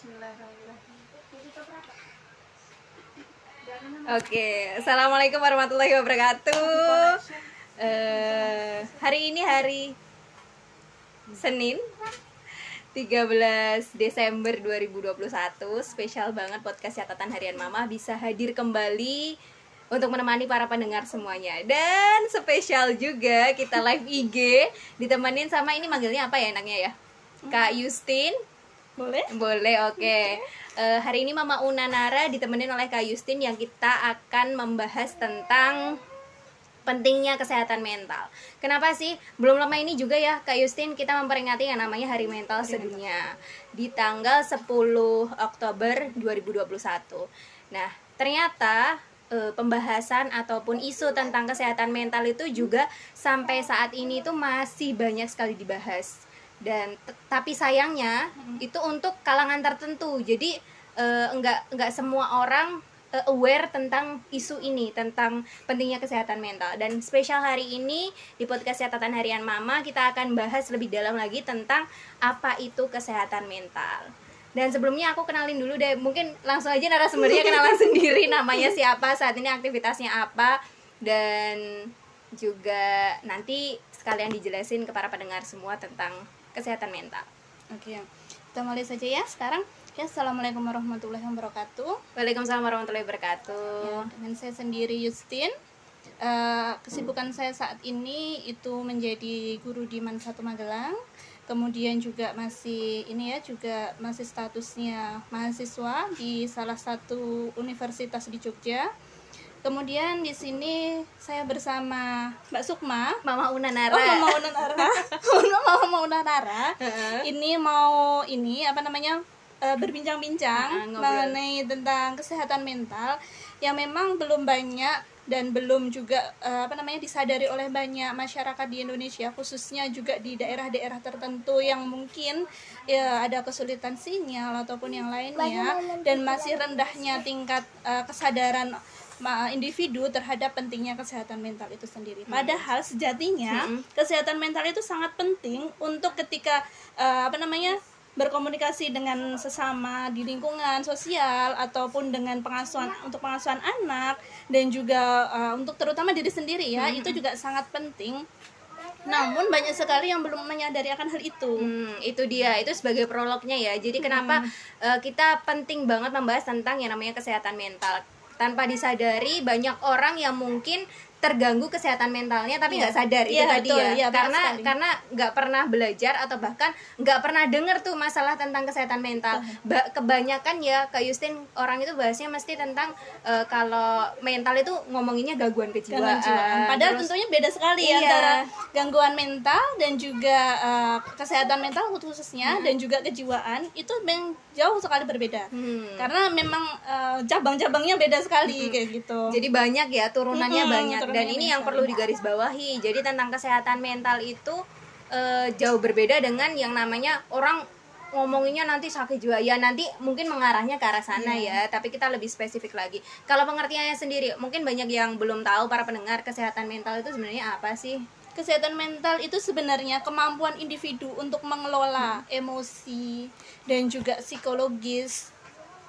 Bismillahirrahmanirrahim. Oke, assalamualaikum warahmatullahi wabarakatuh. Eh, hari ini hari Senin 13 Desember 2021 Spesial banget podcast catatan harian mama Bisa hadir kembali untuk menemani para pendengar semuanya Dan spesial juga kita live IG Ditemenin sama ini manggilnya apa ya enaknya ya? Kak Justin Boleh? boleh, oke. Eh, hari ini Mama Una Nara ditemenin oleh Kak Justin yang kita akan membahas tentang pentingnya kesehatan mental. Kenapa sih? Belum lama ini juga ya Kak Justin kita memperingati yang namanya Hari Mental Sedunia di tanggal 10 Oktober 2021. Nah, ternyata eh, pembahasan ataupun isu tentang kesehatan mental itu juga sampai saat ini tuh masih banyak sekali dibahas dan tapi sayangnya itu untuk kalangan tertentu. Jadi eh, enggak enggak semua orang eh, aware tentang isu ini tentang pentingnya kesehatan mental. Dan spesial hari ini di podcast catatan harian mama kita akan bahas lebih dalam lagi tentang apa itu kesehatan mental. Dan sebelumnya aku kenalin dulu deh mungkin langsung aja narasumbernya kenalan sendiri namanya siapa saat ini aktivitasnya apa dan juga nanti sekalian dijelasin ke para pendengar semua tentang kesehatan mental. Oke. Kita mulai saja ya sekarang. Ya, Assalamualaikum warahmatullahi wabarakatuh. Waalaikumsalam warahmatullahi wabarakatuh. Ya, dengan saya sendiri Justin. Eh, kesibukan saya saat ini itu menjadi guru di Man Satu Magelang. Kemudian juga masih ini ya juga masih statusnya mahasiswa di salah satu universitas di Jogja. Kemudian di sini saya bersama Mbak Sukma. Mama Una Nara. Oh, Mama Una Nara. Mama Una Nara. Heeh. Ini mau ini apa namanya? eh, berbincang-bincang Ah, ngobrol. mengenai tentang kesehatan mental yang memang belum banyak dan belum juga eh, apa namanya disadari oleh banyak masyarakat di Indonesia khususnya juga di daerah-daerah tertentu yang mungkin ya ada kesulitan sinyal ataupun yang lainnya dan masih rendahnya tingkat eh, kesadaran individu terhadap pentingnya kesehatan mental itu sendiri. Padahal sejatinya kesehatan mental itu sangat penting untuk ketika eh, apa namanya berkomunikasi dengan sesama di lingkungan sosial ataupun dengan pengasuhan untuk pengasuhan anak dan juga eh, untuk terutama diri sendiri ya itu juga sangat penting. Namun banyak sekali yang belum menyadari akan hal itu. Hmm, itu dia, itu sebagai prolognya ya. Jadi kenapa eh, kita penting banget membahas tentang yang namanya kesehatan mental. Tanpa disadari banyak orang yang mungkin terganggu kesehatan mentalnya tapi Iya. nggak sadar itu Iya, tadi betul. ya Iya, karena sekali. karena nggak pernah belajar atau bahkan nggak pernah dengar tuh masalah tentang kesehatan mental Ba- kebanyakan ya kak Justin orang itu bahasnya mesti tentang eh, kalau mental itu ngomonginnya gangguan kejiwaan. Padahal Terus- tentunya beda sekali Iya. antara gangguan mental dan juga uh, kesehatan mental khususnya dan juga kejiwaan itu memang jauh sekali berbeda. Hmm. Karena memang uh, cabang-cabangnya beda sekali kayak gitu. Jadi banyak ya turunannya Mm-mm, banyak dan ini yang perlu digarisbawahi. Jadi tentang kesehatan mental itu eh, jauh berbeda dengan yang namanya orang ngomonginnya nanti sakit jiwa. Ya nanti mungkin mengarahnya ke arah sana Iya. ya tapi kita lebih spesifik lagi. Kalau pengertiannya sendiri mungkin banyak yang belum tahu para pendengar kesehatan mental itu sebenarnya apa sih? Kesehatan mental itu sebenarnya kemampuan individu untuk mengelola emosi dan juga psikologis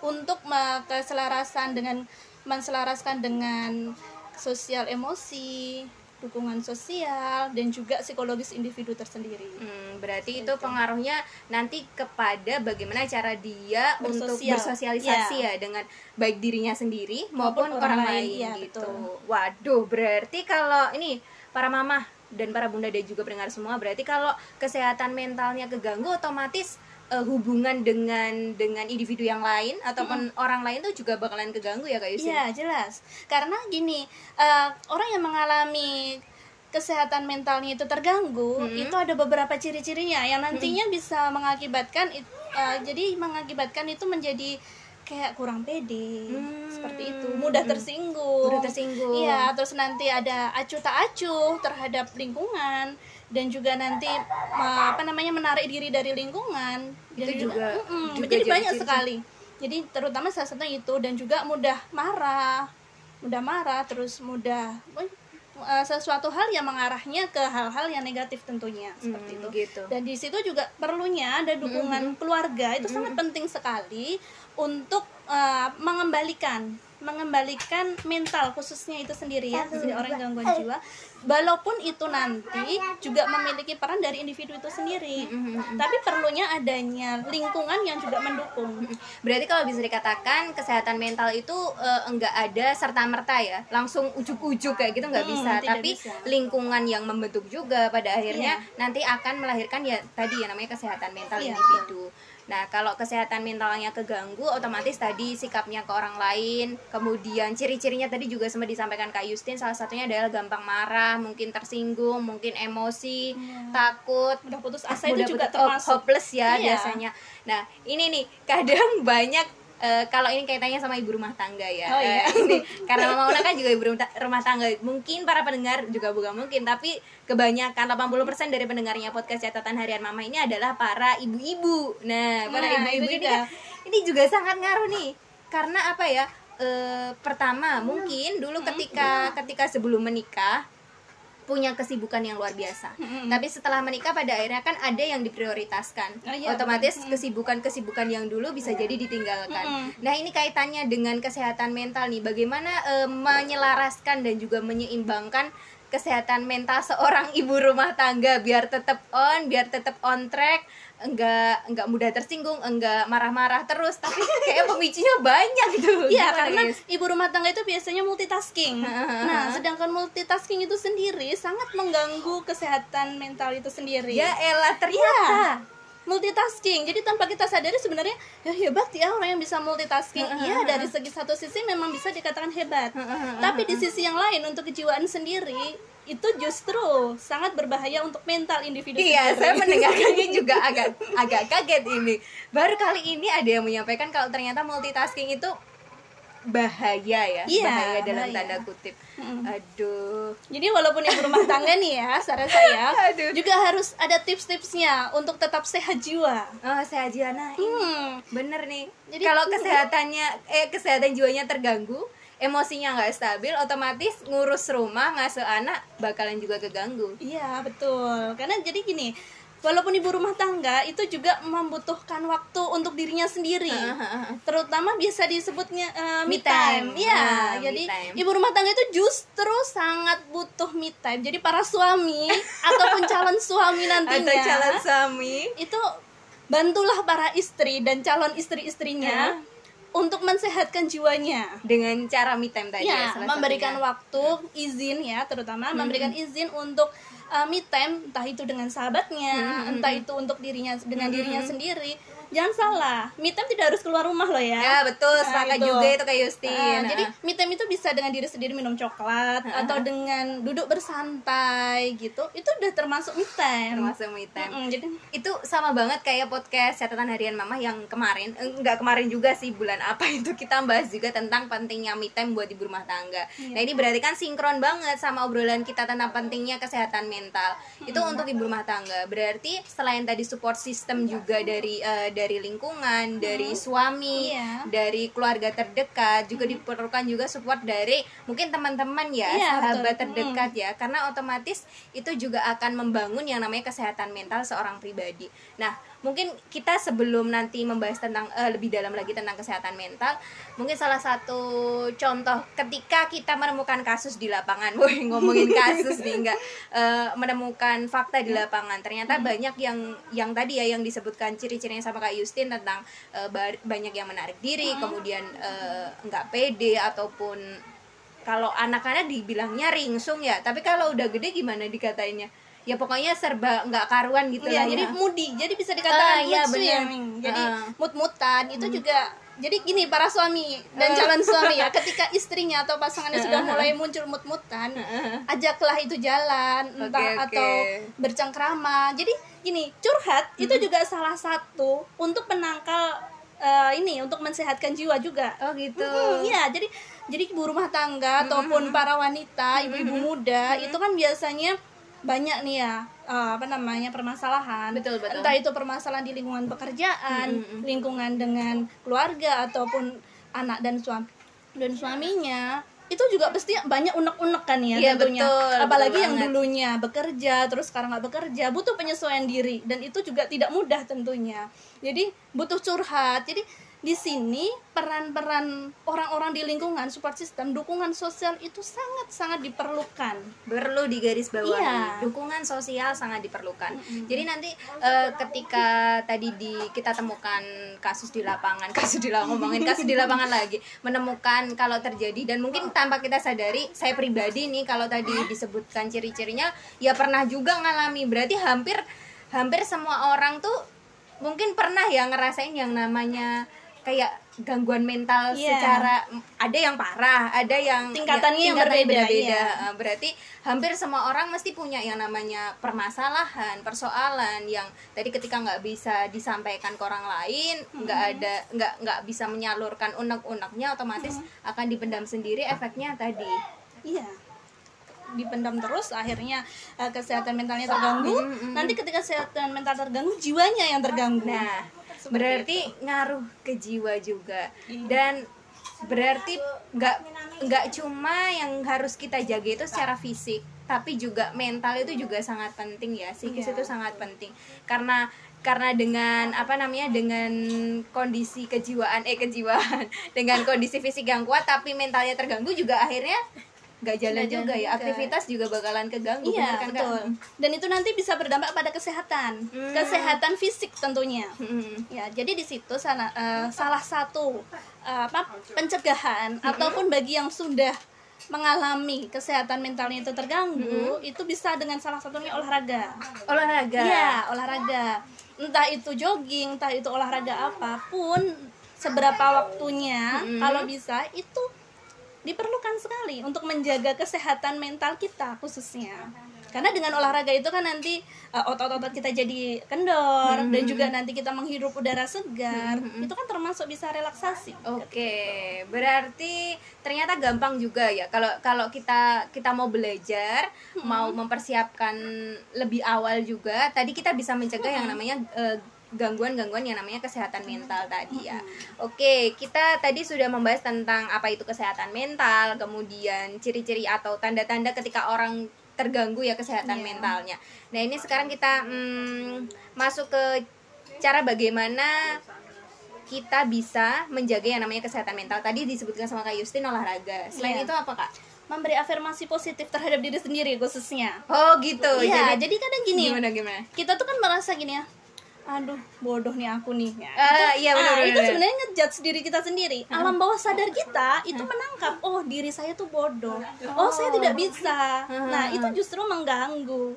untuk keselarasan dengan menselaraskan dengan sosial emosi, dukungan sosial dan juga psikologis individu tersendiri. Hmm, berarti itu pengaruhnya nanti kepada bagaimana cara dia untuk Bersosial. bersosialisasi ya dengan baik dirinya sendiri maupun, Maupun orang, orang lain, lain, iya, gitu. betul. Waduh, berarti kalau ini para mama dan para bunda dan juga pendengar semua berarti kalau kesehatan mentalnya keganggu otomatis eh, hubungan dengan dengan individu yang lain ataupun orang lain tuh juga bakalan keganggu ya Kak Yusin? Iya jelas karena gini eh, orang yang mengalami kesehatan mentalnya itu terganggu Hmm. itu ada beberapa ciri-cirinya yang nantinya bisa mengakibatkan eh, jadi mengakibatkan itu menjadi kayak kurang pede Hmm. seperti itu mudah tersinggung Mudah tersinggung. iya terus nanti ada acuh tak acuh terhadap lingkungan dan juga nanti eh, apa namanya menarik diri dari lingkungan. Itu Dan juga- Mm-mm, juga jadi banyak sekali. Jadi terutama salah satunya itu dan juga mudah marah. Mudah marah terus mudah uh, sesuatu hal yang mengarahnya ke hal-hal yang negatif tentunya seperti Hmm, itu. gitu. dan di situ juga perlunya ada dukungan keluarga. Itu sangat penting sekali untuk uh, mengembalikan mengembalikan mental khususnya itu sendiri ya dari orang gangguan jiwa walaupun itu nanti juga memiliki peran dari individu itu sendiri tapi perlunya adanya lingkungan yang juga mendukung Berarti kalau bisa dikatakan kesehatan mental itu eh, enggak ada serta merta ya, langsung ujuk-ujuk kayak gitu nggak Hmm, bisa. Tapi bisa. lingkungan yang membentuk juga pada akhirnya Iya. nanti akan melahirkan ya tadi ya namanya kesehatan mental Iya, individu. Nah kalau kesehatan mentalnya keganggu, otomatis tadi sikapnya ke orang lain, kemudian ciri-cirinya tadi juga sempat disampaikan Kak Justin, salah satunya adalah gampang marah, mungkin tersinggung, mungkin emosi, takut, udah putus asa itu juga putus- termasuk hopeless ya Iya. biasanya. Nah, ini nih kadang banyak eh, kalau ini kaitannya sama ibu rumah tangga ya. Oh, iya. Eh, ini karena Mama Una kan juga ibu rumah- tangga. Mungkin para pendengar juga bukan mungkin, tapi kebanyakan 80% dari pendengarnya podcast catatan harian Mama ini adalah para ibu-ibu. Nah, para Nah, ibu-ibu itu ini juga. kan ini juga sangat ngaruh nih. Karena apa ya? Eh, pertama, mungkin dulu ketika ketika sebelum menikah punya kesibukan yang luar biasa. Tapi setelah menikah pada akhirnya kan ada yang diprioritaskan. Oh, iya, Otomatis kesibukan-kesibukan yang dulu bisa jadi ditinggalkan. Nah, ini kaitannya dengan kesehatan mental nih. Bagaimana eh, menyelaraskan dan juga menyeimbangkan kesehatan mental seorang ibu rumah tangga biar tetap on, biar tetap on track, enggak enggak mudah tersinggung, enggak marah-marah terus, tapi kayak pemicunya banyak gitu. Iya, karena ibu rumah tangga itu biasanya multitasking. Nah, sedangkan multitasking itu sendiri sangat mengganggu kesehatan mental itu sendiri. ya elah ternyata. multitasking. Jadi tanpa kita sadari sebenarnya ya hebat ya orang yang bisa multitasking. Iya, dari segi satu sisi memang bisa dikatakan hebat. Tapi di sisi yang lain untuk kejiwaan sendiri itu justru sangat berbahaya untuk mental individu Iya, sendiri. saya mendengarkannya juga agak agak kaget ini. Baru kali ini ada yang menyampaikan kalau ternyata multitasking itu bahaya ya, Iya, bahaya dalam bahaya. tanda kutip. Aduh. Jadi walaupun ibu rumah tangga nih ya, saran saya Aduh. juga harus ada tips-tipsnya untuk tetap sehat jiwa. Oh, saya Jiana ini Hmm. bener nih. Jadi- kalau kesehatannya eh kesehatan jiwanya terganggu, emosinya nggak stabil, otomatis ngurus rumah, ngasuh anak bakalan juga keganggu. Iya betul, karena jadi gini, walaupun ibu rumah tangga itu juga membutuhkan waktu untuk dirinya sendiri, terutama biasa disebutnya eh, Me me time. Iya, me jadi time. ibu rumah tangga itu justru sangat butuh me time. Jadi para suami ataupun calon suami nantinya Atau calon suami. itu bantulah para istri dan calon istri-istrinya untuk mensehatkan jiwanya. dengan cara me time tadi ya, Ya, memberikan satunya. waktu izin ya, terutama memberikan izin untuk uh, me time, entah itu dengan sahabatnya, entah itu untuk dirinya dengan dirinya sendiri. Jangan salah, me time tidak harus keluar rumah loh ya. Ya betul, Nah, sepakat itu. juga itu kayak Justin. Ah, Nah. jadi me time itu bisa dengan diri sendiri minum coklat atau dengan duduk bersantai gitu. Itu udah termasuk me time. termasuk me time. Mm-mm, jadi Itu sama banget kayak podcast catatan harian mama yang kemarin, eh, enggak kemarin juga sih bulan apa itu kita bahas juga tentang pentingnya me time buat ibu rumah tangga. Nah ini berarti kan sinkron banget sama obrolan kita tentang pentingnya kesehatan mental. Itu untuk ibu rumah tangga. Berarti selain tadi support system juga dari eh, dari lingkungan, dari suami, Iya. dari keluarga terdekat, juga diperlukan juga support dari mungkin teman-teman ya, Iya, sahabat betul. terdekat ya karena otomatis itu juga akan membangun yang namanya kesehatan mental seorang pribadi. Nah, mungkin kita sebelum nanti membahas tentang eh, lebih dalam lagi tentang kesehatan mental, mungkin salah satu contoh ketika kita menemukan kasus di lapangan, woi ngomongin kasus nih enggak eh, menemukan fakta di lapangan. Ternyata banyak yang yang tadi ya yang disebutkan ciri-cirinya sama Kak Justin tentang ba- banyak yang menarik diri, kemudian eh, enggak pede ataupun kalau anak-anak dibilangnya ringsung ya tapi kalau udah gede gimana dikatainnya ya pokoknya serba nggak karuan gitu lah jadi ya. moody. Jadi bisa dikatakan Ah, iya, mood swing. Jadi Ah. mood-mutan itu juga jadi gini para suami dan calon suami ya ketika istrinya atau pasangannya sudah mulai muncul mood-mutan ajaklah itu jalan entah oke. atau bercengkrama. Jadi gini curhat itu juga salah satu untuk penangkal eh, ini untuk mensehatkan jiwa juga. Oh gitu. Hmm, Iya, jadi jadi ibu rumah tangga ataupun para wanita, ibu-ibu muda itu kan biasanya banyak nih ya eh, apa namanya permasalahan. Betul, betul. Entah itu permasalahan di lingkungan pekerjaan, lingkungan dengan keluarga ataupun anak dan suami dan suaminya. itu juga pasti banyak unek-unek kan ya Iya, tentunya betul, apalagi betul yang banget. dulunya bekerja terus sekarang nggak bekerja butuh penyesuaian diri dan itu juga tidak mudah tentunya jadi butuh curhat jadi di sini peran-peran orang-orang di lingkungan support system dukungan sosial itu sangat-sangat diperlukan. Perlu digarisbawahi Iya. dukungan sosial sangat diperlukan. Jadi nanti eh, ketika tadi di kita temukan kasus di lapangan kasus di lapangan ngomongin kasus di lapangan lagi menemukan kalau terjadi dan mungkin tanpa kita sadari saya pribadi nih kalau tadi disebutkan ciri-cirinya ya pernah juga ngalami. Berarti hampir hampir semua orang tuh mungkin pernah ya ngerasain yang namanya kayak gangguan mental Iya. secara ada yang parah, ada yang Tingkatannya yang tingkatannya berbeda, beda-beda. iya. Uh, berarti hampir semua orang mesti punya yang namanya permasalahan persoalan yang tadi ketika nggak bisa disampaikan ke orang lain nggak ada nggak nggak bisa menyalurkan unek-uneknya otomatis akan dipendam sendiri efeknya tadi. Iya. Dipendam terus akhirnya eh, kesehatan mentalnya terganggu. Nanti ketika kesehatan mental terganggu jiwanya yang terganggu. Nah Berarti ngaruh ke jiwa juga. Iya. dan berarti nggak nggak cuma yang harus kita jaga itu secara fisik tapi juga mental itu juga sangat penting ya. Psikis Iya. itu sangat penting. Karena karena dengan apa namanya dengan kondisi kejiwaan eh kejiwaan. Dengan kondisi fisik yang kuat tapi mentalnya terganggu juga akhirnya nggak jalan juga ya juga. aktivitas juga bakalan keganggu Iya kan, betul. Dan itu nanti bisa berdampak pada kesehatan, Hmm. kesehatan fisik tentunya. Mm-mm. Ya, jadi di situ salah eh, salah satu apa pencegahan ataupun bagi yang sudah mengalami kesehatan mentalnya itu terganggu, itu bisa dengan salah satunya olahraga. olahraga Iya, olahraga. Entah itu jogging, entah itu olahraga apa pun, seberapa waktunya kalau bisa itu diperlukan sekali untuk menjaga kesehatan mental kita khususnya. Karena dengan olahraga itu kan nanti uh, otot-otot kita jadi kendor dan juga nanti kita menghirup udara segar. Itu kan termasuk bisa relaksasi. Oke, berarti ternyata gampang juga ya kalau kalau kita kita mau belajar, mau mempersiapkan lebih awal juga. Tadi kita bisa mencegah yang namanya eh, gangguan-gangguan yang namanya kesehatan mental tadi ya. Oke, kita tadi sudah membahas tentang apa itu kesehatan mental, kemudian ciri-ciri atau tanda-tanda ketika orang terganggu ya kesehatan Iya. mentalnya. Nah, ini sekarang kita mm, masuk ke cara bagaimana kita bisa menjaga yang namanya kesehatan mental. Tadi disebutkan sama Kak Justin olahraga. Selain Iya. itu apa Kak? Memberi afirmasi positif terhadap diri sendiri khususnya. Oh gitu. Iya, jadi jadi kadang gini, gimana gimana? kita tuh kan merasa gini ya aduh bodoh nih aku nih. Ya, Ah, itu, iya, benar, ah, benar, itu benar. sebenarnya ngejudge diri kita sendiri. Alam bawah sadar kita itu menangkap oh diri saya tuh bodoh. Oh. Saya tidak bisa. Nah itu justru mengganggu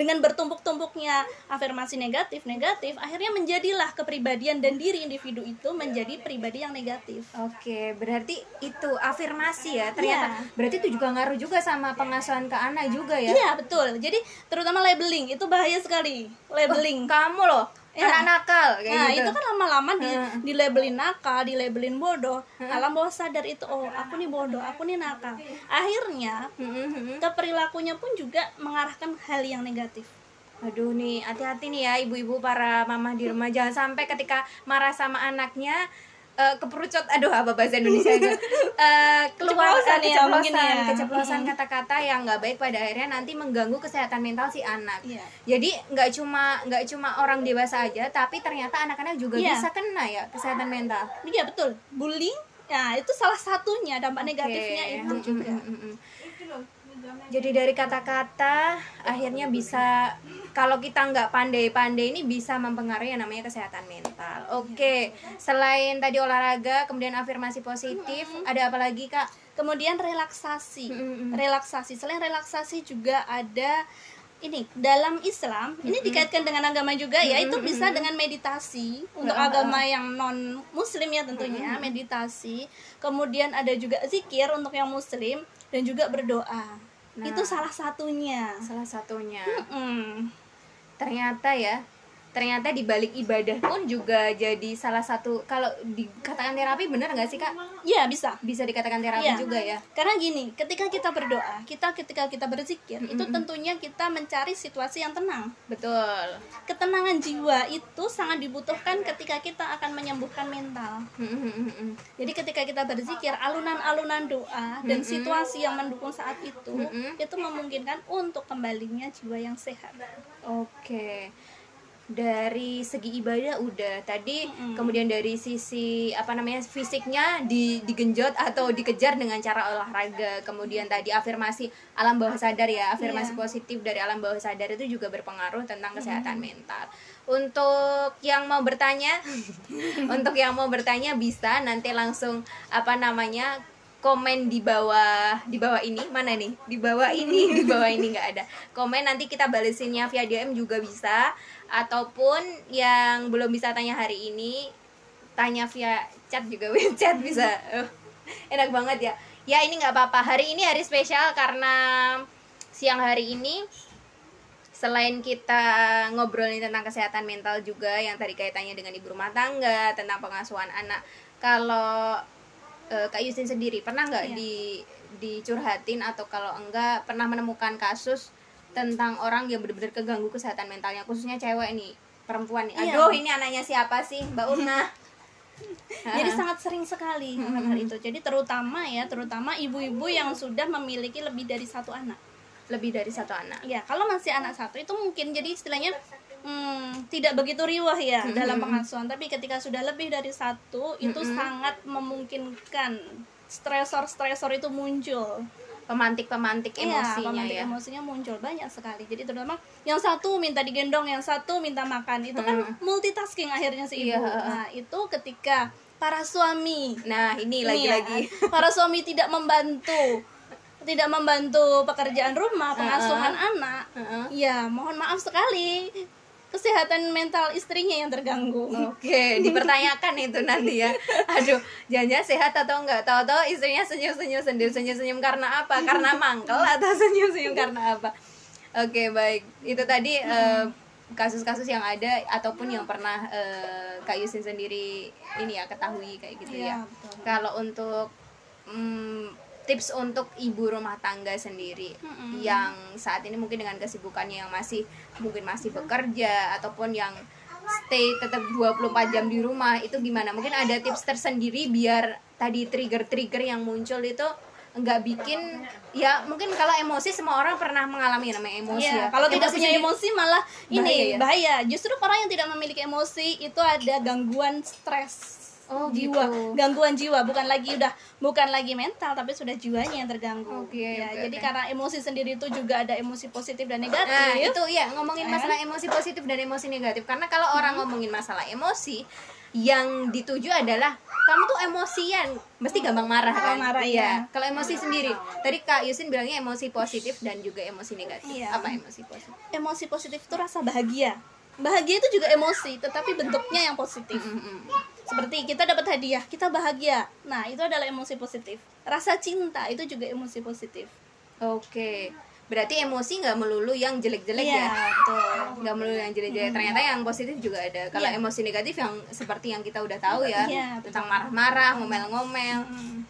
dengan bertumpuk-tumpuknya afirmasi negatif negatif akhirnya menjadilah kepribadian dan diri individu itu menjadi pribadi yang negatif Oke, berarti itu afirmasi ya. Ternyata Iya. berarti itu juga ngaruh juga sama pengasuhan ke anak juga ya. iya betul jadi terutama labeling itu bahaya sekali labeling Kamu loh, Ya. anak nakal kayak nah gitu. itu kan lama-lama di di labelin nakal di labelin bodoh alam bawah sadar itu oh aku nih bodoh aku nih nakal. Akhirnya ke perilakunya pun juga mengarahkan hal yang negatif. Aduh nih, hati-hati nih ya ibu-ibu para mama di rumah. Jangan sampai ketika marah sama anaknya eh, keperucut aduh apa bahasa Indonesia itu Eh, keluar Keceplosan eh, ya, keceplosan ya. keceplosan kata-kata yang nggak baik pada akhirnya nanti mengganggu kesehatan mental si anak Iya. jadi nggak cuma nggak cuma orang dewasa aja tapi ternyata anak-anak juga Iya. bisa kena ya kesehatan mental iya betul bullying ya itu salah satunya dampak negatifnya Oke. itu juga Mm, mm, mm. Jadi dari kata-kata akhirnya bisa kalau kita nggak pandai-pandai ini bisa mempengaruhi yang namanya kesehatan mental. Oke, selain tadi olahraga, kemudian afirmasi positif, ada apa lagi kak? kemudian relaksasi. Mm-mm. relaksasi. Selain relaksasi juga ada ini dalam Islam ini dikaitkan dengan agama juga ya itu bisa dengan meditasi untuk agama yang non muslim ya tentunya meditasi. Kemudian ada juga zikir untuk yang muslim dan juga berdoa. Itu salah satunya. Salah satunya. Mm. Ternyata ya ternyata di balik ibadah pun juga jadi salah satu kalau dikatakan terapi bener nggak sih kak Iya bisa. bisa dikatakan terapi Iya. juga ya Karena gini, ketika kita berdoa, kita ketika kita berzikir, itu Mm-mm. tentunya kita mencari situasi yang tenang. betul Ketenangan jiwa itu sangat dibutuhkan ketika kita akan menyembuhkan mental. Mm-mm. Jadi ketika kita berzikir, alunan-alunan doa dan Mm-mm. situasi yang mendukung saat itu, Mm-mm. itu memungkinkan untuk kembalinya jiwa yang sehat. Oke. Dari segi ibadah udah tadi Mm-mm. kemudian dari sisi apa namanya fisiknya di digenjot atau dikejar dengan cara olahraga. Kemudian tadi afirmasi alam bawah sadar ya, afirmasi Iya. positif dari alam bawah sadar itu juga berpengaruh tentang kesehatan mental. Untuk yang mau bertanya, untuk yang mau bertanya bisa nanti langsung apa namanya komen di bawah di bawah ini. Mana nih? Di bawah ini di bawah ini nggak ada. Komen nanti kita balesinnya via DM juga bisa. Ataupun yang belum bisa tanya hari ini tanya via chat juga. Chat bisa. Eh, enak banget ya. Ya ini nggak apa-apa. Hari ini hari spesial karena siang hari ini selain kita ngobrolin tentang kesehatan mental juga yang tadi kaitannya dengan ibu rumah tangga tentang pengasuhan anak kalau eh, Kak Yusin sendiri pernah nggak Iya. di dicurhatin atau kalau enggak pernah menemukan kasus tentang orang yang benar-benar keganggu kesehatan mentalnya khususnya cewek nih perempuan nih Iya. aduh ini anaknya siapa sih Mbak Una Jadi sangat sering sekali hal itu. Jadi terutama ya, terutama ibu-ibu yang sudah memiliki lebih dari satu anak. lebih dari satu anak Ya, kalau masih anak satu itu mungkin jadi istilahnya hmm, tidak begitu riwah ya dalam pengasuhan. Tapi ketika sudah lebih dari satu, itu sangat memungkinkan stresor-stresor itu muncul. pemantik-pemantik Iya, emosinya pemantik ya emosinya muncul banyak sekali. Jadi terutama yang satu minta digendong, yang satu minta makan. Itu kan multitasking akhirnya si ibu. Iya. Nah, itu ketika para suami nah ini lagi-lagi ya, para suami tidak membantu tidak membantu pekerjaan rumah pengasuhan anak Heeh. ya mohon maaf sekali kesehatan mental istrinya yang terganggu Oke, dipertanyakan itu nanti ya. Aduh, jangan sehat atau enggak? Tahu-tahu istrinya senyum-senyum sendiri, senyum-senyum karena apa? Karena mangkel atau senyum-senyum karena apa? Oke, baik. Itu tadi eh, kasus-kasus yang ada ataupun yang pernah eh, Kak Yusin sendiri ini ya ketahui kayak gitu ya. Betul. Kalau untuk mm, tips untuk ibu rumah tangga sendiri Mm-mm. yang saat ini mungkin dengan kesibukannya yang masih mungkin masih bekerja ataupun yang stay tetap 24 jam di rumah itu gimana? Mungkin ada tips tersendiri biar tadi trigger-trigger yang muncul itu nggak bikin ya mungkin kalau emosi semua orang pernah mengalami namanya emosi Iya, ya. kalau tidak Emosi punya sendiri- emosi malah ini Bahaya ya? bahaya. Justru orang yang tidak memiliki emosi itu ada gangguan stres Oh, jiwa, gitu. gangguan jiwa bukan lagi udah bukan lagi mental tapi sudah jiwanya yang terganggu. Oke, ya, oke, jadi oke. karena emosi sendiri itu juga ada emosi positif dan negatif. Nah, itu ya ngomongin Kan? masalah emosi positif dan emosi negatif. Karena kalau orang ngomongin masalah emosi, yang dituju adalah kamu tuh emosian, mesti gampang marah kan? Gampang marah, iya. iya. Kalau emosi sendiri, tadi Kak Yusin bilangnya emosi positif dan juga emosi negatif. Iya. Apa emosi positif? emosi positif itu rasa bahagia. Bahagia itu juga emosi, tetapi bentuknya yang positif. Mm-mm. Seperti kita dapat hadiah, kita bahagia. Nah, itu adalah emosi positif. Rasa cinta itu juga emosi positif. Oke. Berarti emosi nggak melulu yang jelek-jelek Iya, ya? betul. nggak melulu yang jelek-jelek ternyata yang positif juga ada kalau Iya. emosi negatif yang seperti yang kita udah tahu ya Iya, tentang marah-marah ngomel-ngomel Hmm.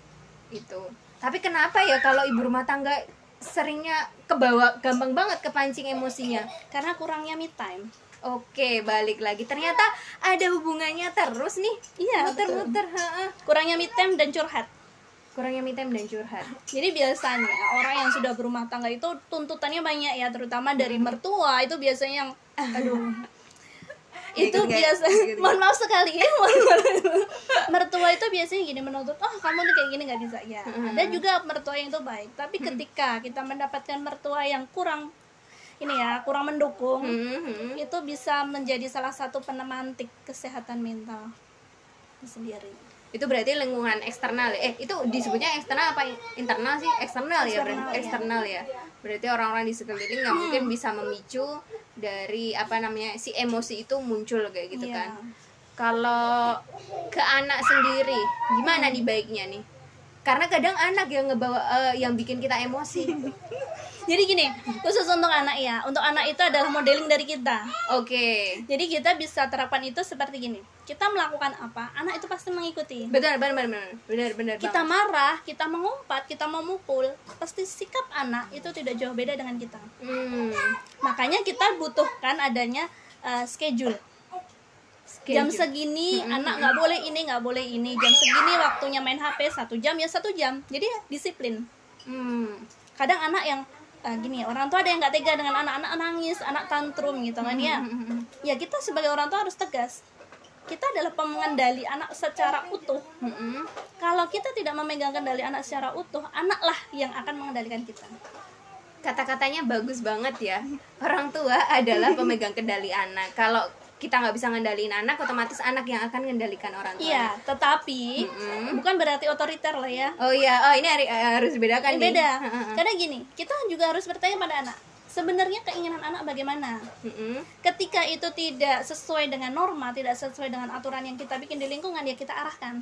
itu tapi kenapa ya kalau ibu rumah tangga seringnya kebawa gampang banget kepancing emosinya Karena kurangnya me time. Oke balik lagi ternyata ada hubungannya terus nih Iya, muter-muter. Kurangnya me time dan curhat. kurangnya me time dan curhat Jadi biasanya orang yang sudah berumah tangga itu tuntutannya banyak ya, terutama dari mertua itu biasanya yang aduh itu nggak? biasa Ikut nggak? mohon maaf sekali ya mohon maaf. mertua itu biasanya gini menuntut oh kamu tuh kayak gini nggak bisa ya ada juga mertua yang itu baik tapi ketika kita mendapatkan mertua yang kurang ini ya kurang mendukung Hmm, hmm. itu bisa menjadi salah satu penemantik kesehatan mental itu sendiri itu berarti lingkungan eksternal ya? eh itu disebutnya eksternal apa internal sih eksternal, ya berarti Eksternal, ya. eksternal ya berarti orang-orang di sekeliling nggak mungkin bisa memicu dari apa namanya si emosi itu muncul kayak gitu Iya. kan kalau ke anak sendiri gimana nih baiknya nih karena kadang anak yang ngebawa eh, yang bikin kita emosi Jadi gini, khusus untuk anak ya. Untuk anak itu adalah modeling dari kita. Oke. Jadi kita bisa terapkan itu seperti gini. Kita melakukan apa, anak itu pasti mengikuti. Benar, benar, benar, benar, benar, benar. Kita banget. marah, kita mengumpat, kita memukul, pasti sikap anak itu tidak jauh beda dengan kita. Hmm. Makanya kita butuhkan adanya uh, schedule. Jam Schedule. segini anak nggak boleh ini nggak boleh ini. Jam segini waktunya main HP satu jam ya satu jam. Jadi ya disiplin. Hmm. Kadang anak yang uh, gini orang tua ada yang nggak tega dengan anak-anak nangis, anak tantrum gitu kan ya. Ya kita sebagai orang tua harus tegas. Kita adalah pengendali anak secara utuh. Hmm. Kalau kita tidak memegang kendali anak secara utuh, anaklah yang akan mengendalikan kita. Kata-katanya bagus banget ya. Orang tua adalah pemegang kendali anak. Kalau kita nggak bisa ngendaliin anak, otomatis anak yang akan mengendalikan orang tua. Iya, tetapi Mm-mm. bukan berarti otoriter lah ya. Oh iya, oh ini hari- eh, harus dibedakan Ini nih. beda. Karena gini, kita juga harus bertanya pada anak. Sebenarnya keinginan anak bagaimana? Mm-mm. Ketika itu tidak sesuai dengan norma, tidak sesuai dengan aturan yang kita bikin di lingkungan, ya kita arahkan.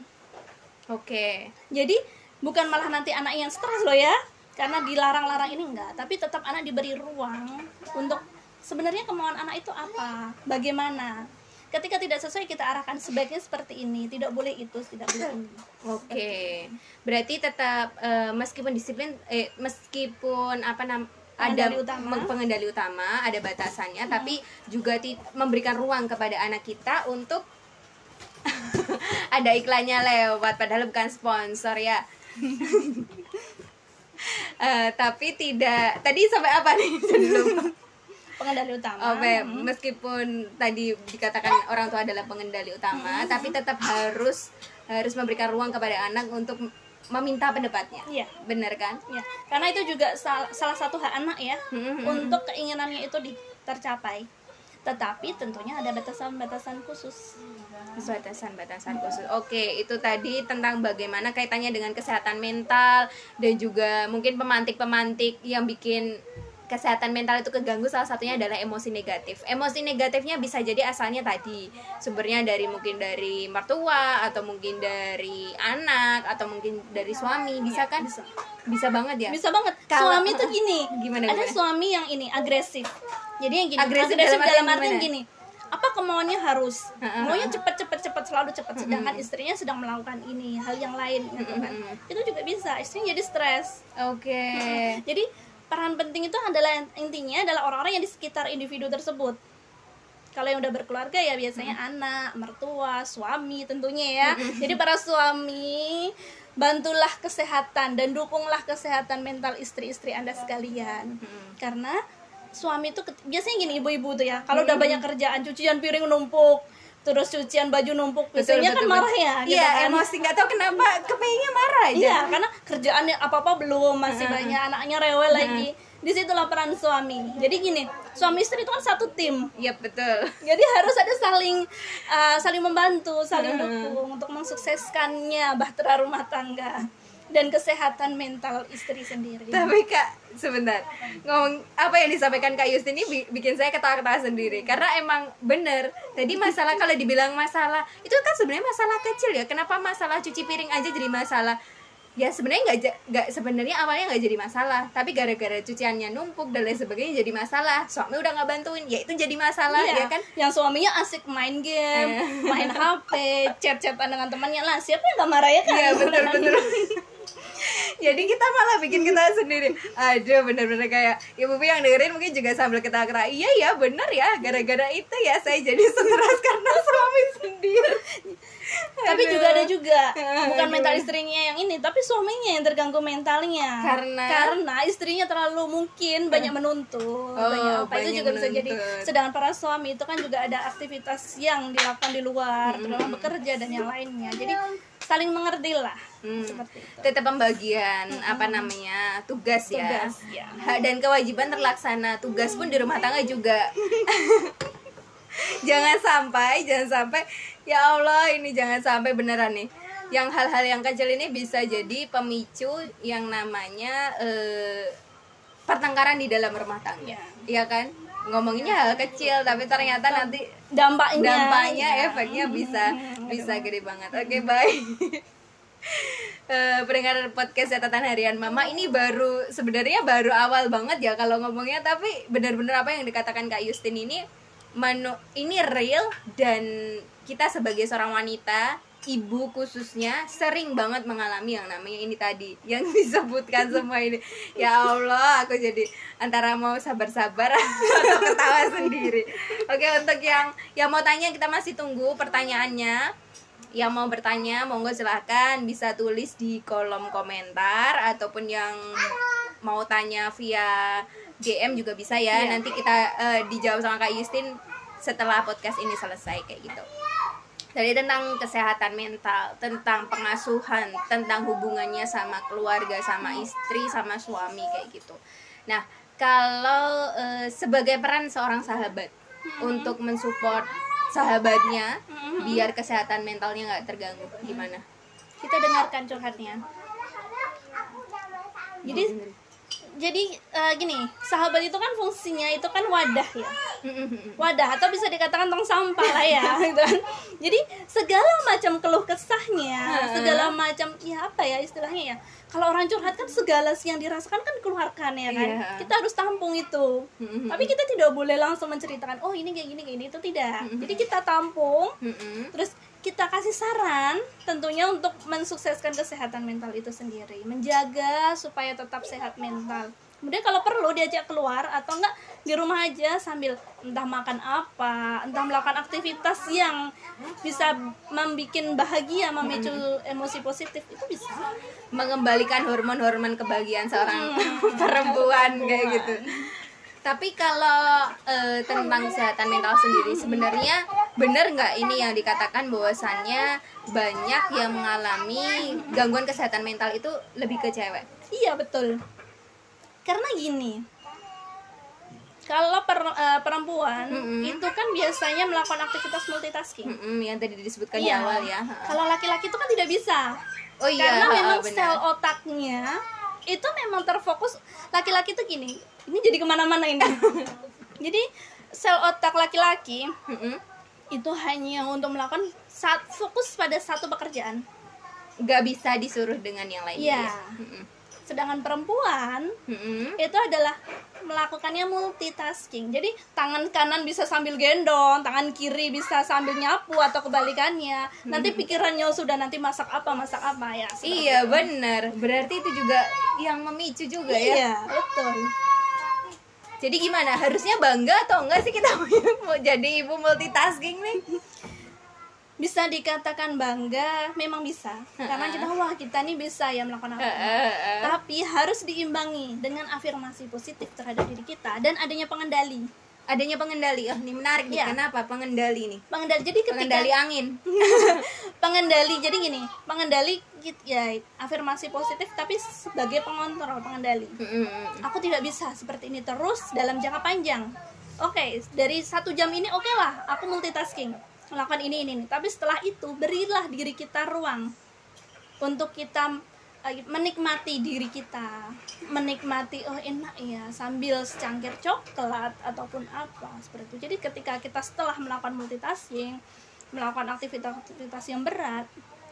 Oke. Jadi bukan malah nanti anak yang stres loh ya, karena dilarang-larang ini enggak, tapi tetap anak diberi ruang untuk sebenarnya kemauan anak itu apa, bagaimana. Ketika tidak sesuai kita arahkan sebaiknya seperti ini, tidak boleh itu, tidak boleh ini. Oke. Berarti tetap eh, meskipun disiplin eh meskipun apa nam ada Pengendali utama. pengendali utama, ada batasannya, tapi juga memberikan ruang kepada anak kita untuk ada iklannya lewat padahal bukan sponsor ya. Eh, tapi tidak tadi sampai apa nih Pengendali utama. Oke, meskipun tadi dikatakan orang tua adalah pengendali utama, tapi tetap harus harus memberikan ruang kepada anak untuk meminta pendapatnya. Iya. Benar kan? Ya, karena itu juga sal- salah satu hak anak ya Hmm, untuk keinginannya itu di- tercapai. Tetapi tentunya ada batasan-batasan khusus. Batasan-batasan khusus. Oke, itu tadi tentang bagaimana kaitannya dengan kesehatan mental dan juga mungkin pemantik-pemantik yang bikin kesehatan mental itu keganggu salah satunya adalah emosi negatif. Emosi negatifnya bisa jadi asalnya tadi sumbernya dari mungkin dari mertua atau mungkin dari anak atau mungkin dari suami bisa kan? bisa. Bisa banget ya. Bisa banget. Kalau- suami tuh gini. Gimana, ada gimana? suami yang ini agresif. Jadi yang gini, Agresif agresif, dalam dalam, artian gini. Apa kemauannya harus? Maunya cepet cepet cepet selalu cepet. Sedangkan istrinya sedang melakukan ini hal yang lain gitu kan. Itu juga bisa. Istrinya jadi stres. Oke. Jadi peran penting itu adalah intinya adalah orang-orang yang di sekitar individu tersebut. Kalau yang udah berkeluarga ya biasanya anak, mertua, suami tentunya ya. Jadi para suami bantulah kesehatan dan dukunglah kesehatan mental istri-istri Anda sekalian. Karena suami itu biasanya gini ibu-ibu tuh ya, kalau udah banyak kerjaan, cucian piring numpuk, terus cucian baju numpuk, biasanya kan marah ya gitu Iya, kan. emosi nggak tahu kenapa kepingnya marah aja. Iya, karena kerjaannya apa-apa belum, masih banyak anaknya rewel lagi. Di situlah peran suami. Jadi gini, suami istri itu kan satu tim. Iya, betul. Jadi harus ada saling uh, saling membantu, saling dukung untuk mensukseskannya bahtera rumah tangga dan kesehatan mental istri sendiri. Tapi Kak, sebentar. Ngomong apa yang disampaikan Kak Yustin ini bi- bikin saya ketawa-ketawa sendiri karena emang bener. Tadi masalah kalau dibilang masalah, itu kan sebenarnya masalah kecil ya. Kenapa masalah cuci piring aja jadi masalah? Ya sebenarnya nggak nggak sebenarnya awalnya nggak jadi masalah, tapi gara-gara cuciannya numpuk dan lain sebagainya jadi masalah. Suami udah nggak bantuin, ya itu jadi masalah Iya, ya kan? Yang suaminya asik main game, main HP, chat-chatan dengan temannya lah. Siapa yang gak marah ya kan? Iya betul betul. Jadi kita malah bikin kita sendiri. Aduh bener-bener kayak ibu yang dengerin mungkin juga sambil ketawa-ketawa. Iya ya bener ya gara-gara itu ya saya jadi stres karena suami sendiri. tapi Aduh. juga ada juga bukan Aduh. mental istrinya yang ini tapi suaminya yang terganggu mentalnya Karena? karena istrinya terlalu mungkin banyak menuntut Oh, banyak apa itu banyak juga bisa jadi menuntut. sedangkan para suami itu kan juga ada aktivitas yang dilakukan di luar terutama bekerja dan yang lainnya jadi saling mengerti lah Hmm. seperti itu Tetap pembagian apa namanya tugas ya. Tugas, ya. Hak dan kewajiban terlaksana. Tugas pun di rumah tangga juga. jangan sampai, jangan sampai ya Allah ini jangan sampai beneran nih. Yang hal-hal yang kecil ini bisa jadi pemicu yang namanya eh, pertengkaran di dalam rumah tangga. Ya. Iya kan? Ngomonginnya hal kecil tapi ternyata nanti dampaknya dampaknya ya. efeknya bisa bisa gede banget. Oke, baik. Eh, pendengar podcast catatan harian mama ini baru sebenarnya baru awal banget ya kalau ngomongnya tapi benar-benar apa yang dikatakan kak Justin ini menu ini real dan kita sebagai seorang wanita ibu khususnya sering banget mengalami yang namanya ini tadi yang disebutkan semua ini. Ya Allah aku jadi antara mau sabar-sabar atau ketawa sendiri. Oke untuk yang yang mau tanya kita masih tunggu pertanyaannya. Yang mau bertanya monggo silahkan bisa tulis di kolom komentar ataupun yang mau tanya via DM juga bisa ya. Iya. nanti kita eh, dijawab sama Kak Justin setelah podcast ini selesai kayak gitu dari tentang kesehatan mental, tentang pengasuhan, tentang hubungannya sama keluarga, sama istri, sama suami kayak gitu. Nah, kalau eh, sebagai peran seorang sahabat untuk mensupport sahabatnya biar kesehatan mentalnya nggak terganggu, gimana? kita dengarkan curhatnya jadi jadi eh, gini sahabat itu kan fungsinya itu kan wadah ya. Wadah atau bisa dikatakan tong sampah lah ya gitu kan. Jadi segala macam keluh kesahnya segala macam ya apa ya istilahnya ya kalau orang curhat kan segala yang dirasakan kan keluarkan ya kan? Iya. kita harus tampung itu. Tapi kita tidak boleh langsung menceritakan oh ini kayak gini kayak gini itu tidak. Jadi kita tampung. Terus kita kasih saran tentunya untuk mensukseskan kesehatan mental itu sendiri, menjaga supaya tetap sehat mental. Kemudian kalau perlu diajak keluar atau enggak di rumah aja sambil entah makan apa, entah melakukan aktivitas yang bisa membuat bahagia, memicu emosi positif itu bisa. mengembalikan hormon-hormon kebahagiaan seorang perempuan kayak gitu. Tapi kalau eh, tentang kesehatan mental sendiri sebenarnya benar nggak ini yang dikatakan bahwasannya banyak yang mengalami gangguan kesehatan mental itu lebih ke cewek. Iya betul. Karena gini, kalau per- eh, perempuan Mm-mm. itu kan biasanya melakukan aktivitas multitasking. Mm-mm, yang tadi disebutkan di Iya. awal ya. Kalau laki-laki itu kan tidak bisa. Oh iya, Karena memang sel otaknya itu memang terfokus. Laki-laki itu gini, ini jadi ke mana-mana ini. jadi sel otak laki-laki Mm-mm. Itu hanya untuk melakukan saat fokus pada satu pekerjaan. nggak bisa disuruh dengan yang lainnya. Iya. ya? Mm-mm. Sedangkan perempuan Mm-mm. itu adalah melakukannya multitasking. Jadi tangan kanan bisa sambil gendong, tangan kiri bisa sambil nyapu atau kebalikannya. Nanti pikirannya sudah nanti masak apa, masak apa ya. Iya benar. Berarti itu juga yang memicu juga ya. Iya, betul. Jadi gimana? Harusnya bangga atau enggak sih kita mau jadi ibu multitasking nih? Bisa dikatakan bangga, memang bisa. Karena kita wah kita nih bisa ya melakukan apa. Tapi harus diimbangi dengan afirmasi positif terhadap diri kita dan adanya pengendali. Adanya pengendali. Oh, ini menarik nih. Iya. Kenapa pengendali nih? Pengendali jadi ketika Pengendali angin. pengendali jadi gini, pengendali git- ya afirmasi positif tapi sebagai pengontrol, pengendali. Mm-mm. Aku tidak bisa seperti ini terus dalam jangka panjang. Oke, dari satu jam ini oke lah, aku multitasking melakukan ini ini, ini. Tapi setelah itu berilah diri kita ruang untuk kita menikmati diri kita, menikmati oh enak ya sambil secangkir coklat ataupun apa seperti itu. Jadi ketika kita setelah melakukan multitasking, melakukan aktivitas-aktivitas yang berat,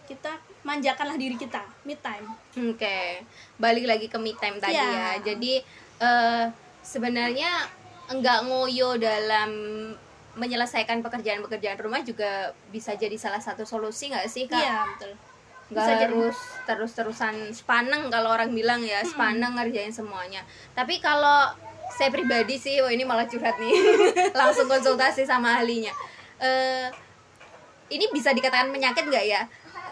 kita manjakanlah diri kita, me time. Oke, balik lagi ke me time tadi Iya. ya. Jadi eh, sebenarnya enggak ngoyo dalam menyelesaikan pekerjaan-pekerjaan rumah juga bisa jadi salah satu solusi nggak sih kak? Iya, betul. Nggak harus terus-terusan sepaneng kalau orang bilang ya sepaneng ngerjain semuanya. Tapi kalau saya pribadi sih, oh ini malah curhat nih, langsung konsultasi sama ahlinya. Eh, ini bisa dikatakan penyakit nggak ya?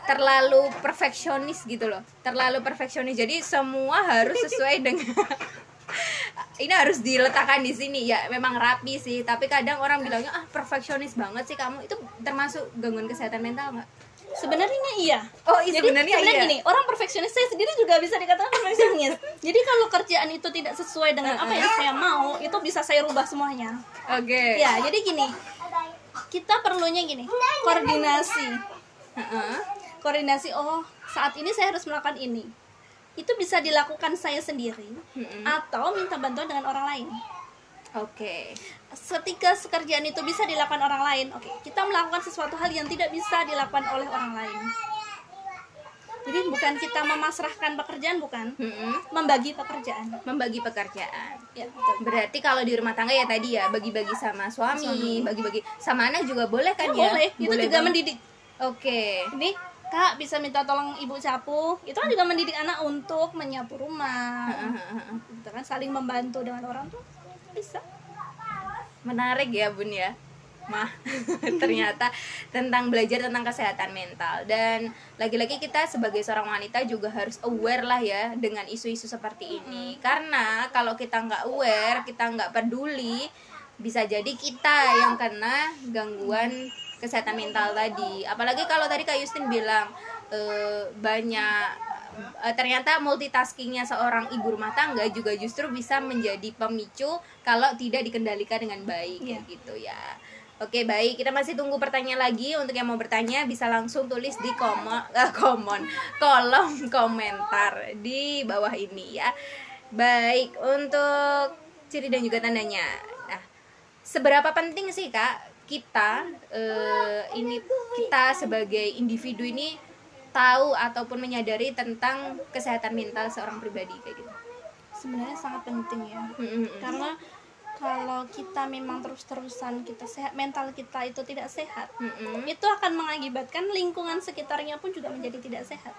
Terlalu perfeksionis gitu loh, terlalu perfeksionis. Jadi semua harus sesuai dengan ini harus diletakkan di sini ya memang rapi sih tapi kadang orang bilangnya ah perfeksionis banget sih kamu itu termasuk gangguan kesehatan mental nggak Sebenarnya iya. oh iya Jadi sebenarnya sebenarnya iya gini, orang perfeksionis saya sendiri juga bisa dikatakan perfeksionis. Jadi kalau kerjaan itu tidak sesuai dengan apa yang saya mau, itu bisa saya rubah semuanya. oke Ya, jadi gini. Kita perlunya gini, koordinasi. Heeh. Koordinasi oh, saat ini saya harus melakukan ini. Itu bisa dilakukan saya sendiri Mm-mm. atau minta bantuan dengan orang lain. Oke. Ketika pekerjaan itu bisa dilakukan orang lain, oke, kita melakukan sesuatu hal yang tidak bisa dilakukan oleh orang lain. Jadi bukan kita memasrahkan pekerjaan bukan. Mm-mm. membagi pekerjaan. Membagi pekerjaan. Ya betul. Berarti kalau di rumah tangga ya tadi ya bagi-bagi sama suami bagi-bagi sama anak juga boleh kan ya, boleh itu juga banget. mendidik. Oke. Ini kak bisa minta tolong ibu sapu. Itu kan juga mendidik anak untuk menyapu rumah. Gitu kan saling membantu dengan orang tuh bisa. Menarik ya bun ya. Mah ternyata tentang belajar tentang kesehatan mental. Dan lagi-lagi kita sebagai seorang wanita juga harus aware lah ya dengan isu-isu seperti ini. Karena kalau kita nggak aware kita nggak peduli bisa jadi kita yang kena gangguan kesehatan mental tadi. Apalagi kalau tadi kak Justin bilang eh, banyak eh, ternyata multitaskingnya seorang ibu rumah tangga juga justru bisa menjadi pemicu kalau tidak dikendalikan dengan baik Iya. gitu ya. Oke baik. Kita masih tunggu pertanyaan lagi. Untuk yang mau bertanya bisa langsung tulis di komo, eh, komon kolom komentar di bawah ini ya. Baik untuk ciri dan juga tandanya. Nah seberapa penting sih kak kita eh, ini kita sebagai individu ini tahu ataupun menyadari tentang kesehatan mental seorang pribadi kayak gitu sebenarnya sangat penting ya Mm-mm. karena kalau kita memang terus-terusan kita sehat mental kita itu tidak sehat Mm-mm. itu akan mengakibatkan lingkungan sekitarnya pun juga menjadi tidak sehat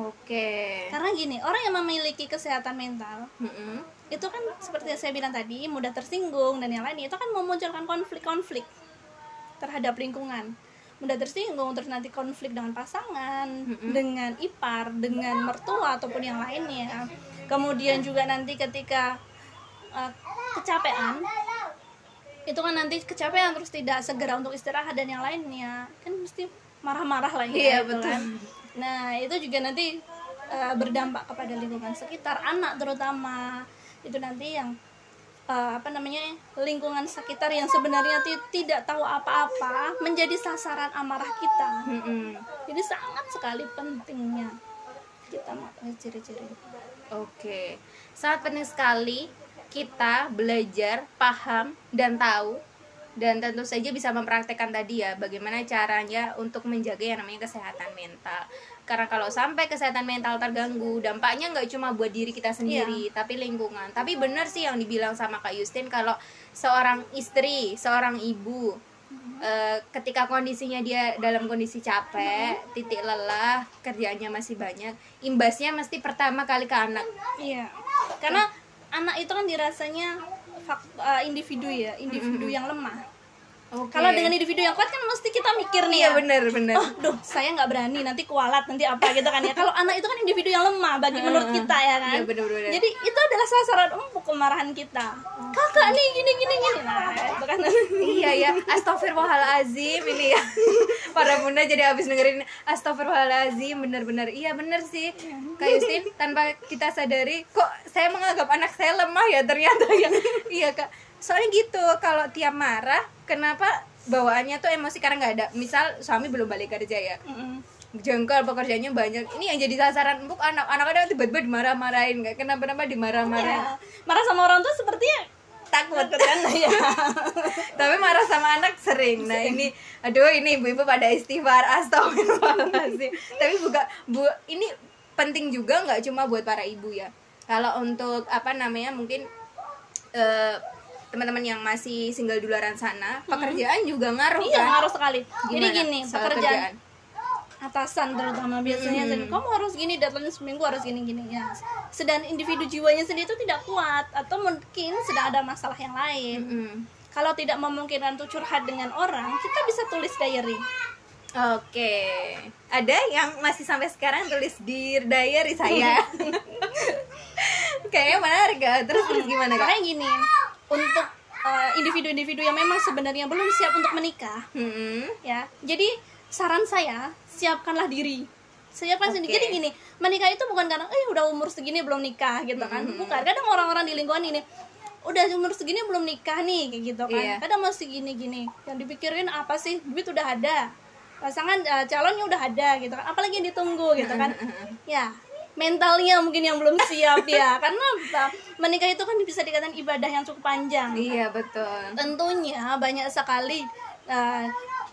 oke karena gini orang yang memiliki kesehatan mental Mm-mm. itu kan seperti yang saya bilang tadi mudah tersinggung dan yang lain itu kan memunculkan konflik-konflik terhadap lingkungan mudah tersinggung terus nanti konflik dengan pasangan dengan ipar dengan mertua ataupun yang lainnya kemudian juga nanti ketika uh, kecapean itu kan nanti kecapean terus tidak segera untuk istirahat dan yang lainnya kan mesti marah-marah lah ya Iya, gitu betul. kan. nah itu juga nanti uh, berdampak kepada lingkungan sekitar anak terutama itu nanti yang uh, apa namanya lingkungan sekitar yang sebenarnya ti- tidak tahu apa-apa menjadi sasaran amarah kita. Mm-mm. jadi sangat sekali pentingnya kita mengetahui ciri-ciri. Oke, sangat penting sekali kita belajar, paham, dan tahu dan tentu saja bisa mempraktekkan tadi ya bagaimana caranya untuk menjaga yang namanya kesehatan mental karena kalau sampai kesehatan mental terganggu dampaknya nggak cuma buat diri kita sendiri tapi lingkungan. Tapi benar sih yang dibilang sama kak Justin kalau seorang istri seorang ibu eh, ketika kondisinya dia dalam kondisi capek titik lelah kerjaannya masih banyak imbasnya mesti pertama kali ke anak. Iya, karena anak itu kan dirasanya uh, individu ya, individu yang lemah. Kalau dengan individu yang kuat kan mesti kita mikir nih iya ya. bener bener Oh, duh, saya nggak berani nanti kualat nanti apa gitu kan ya. Kalau anak itu kan individu yang lemah bagi menurut kita ya kan. Iya, bener-bener. Jadi itu adalah sasaran empuk kemarahan kita. Kakak nih gini gini gini. Nah, itu kan. iya ya astagfirullahalazim ini ya para bunda jadi habis dengerin astagfirullahalazim bener-bener iya bener sih kak Yustin tanpa kita sadari kok saya menganggap anak saya lemah ya ternyata ya iya kak soalnya gitu kalau tiap marah kenapa bawaannya tuh emosi? Karena nggak ada misal suami belum balik kerja ya. Mm-mm. jengkel pekerjaannya banyak. Ini yang jadi sasaran empuk anak anak ada tiba-tiba dimarah-marahin nggak? Kenapa-napa dimarah-marahin? Ya, marah sama orang tuh sepertinya takut. Kan? Ya. tapi marah sama anak sering. Nah ini aduh ini ibu-ibu pada istighfar. Astagfirullahaladzim. Tapi buka bu ini penting juga nggak cuma buat para ibu ya? Kalau untuk apa namanya mungkin eh, teman-teman yang masih single di luaran sana pekerjaan juga ngaruh Iya, kan ngaruh sekali. Jadi Gimana gini, soal pekerjaan atasan terutama biasanya jadi, kamu harus gini deadline seminggu harus gini gini ya sedang individu jiwanya sendiri itu tidak kuat atau mungkin sedang ada masalah yang lain Mm-mm. kalau tidak memungkinkan untuk curhat dengan orang kita bisa tulis diary Oke, ada yang masih sampai sekarang tulis di diary saya. Kayaknya menarik gak? Terus terus gimana kak? makanya gini untuk uh, individu-individu yang memang sebenarnya belum siap untuk menikah. Mm-mm. ya jadi saran saya siapkanlah diri. Siapkan Oke. sendiri. Jadi gini menikah itu bukan karena eh udah umur segini belum nikah gitu kan. Bukan kadang orang-orang di lingkungan ini udah umur segini belum nikah nih kayak gitu kan. Iya. kadang masih gini-gini yang dipikirin apa sih? Duit udah ada. Pasangan eh, calonnya udah ada gitu kan. Apalagi yang ditunggu gitu kan. Ya mentalnya mungkin yang belum siap ya karena apa? menikah itu kan bisa dikatakan ibadah yang cukup panjang Iya betul. tentunya banyak sekali uh,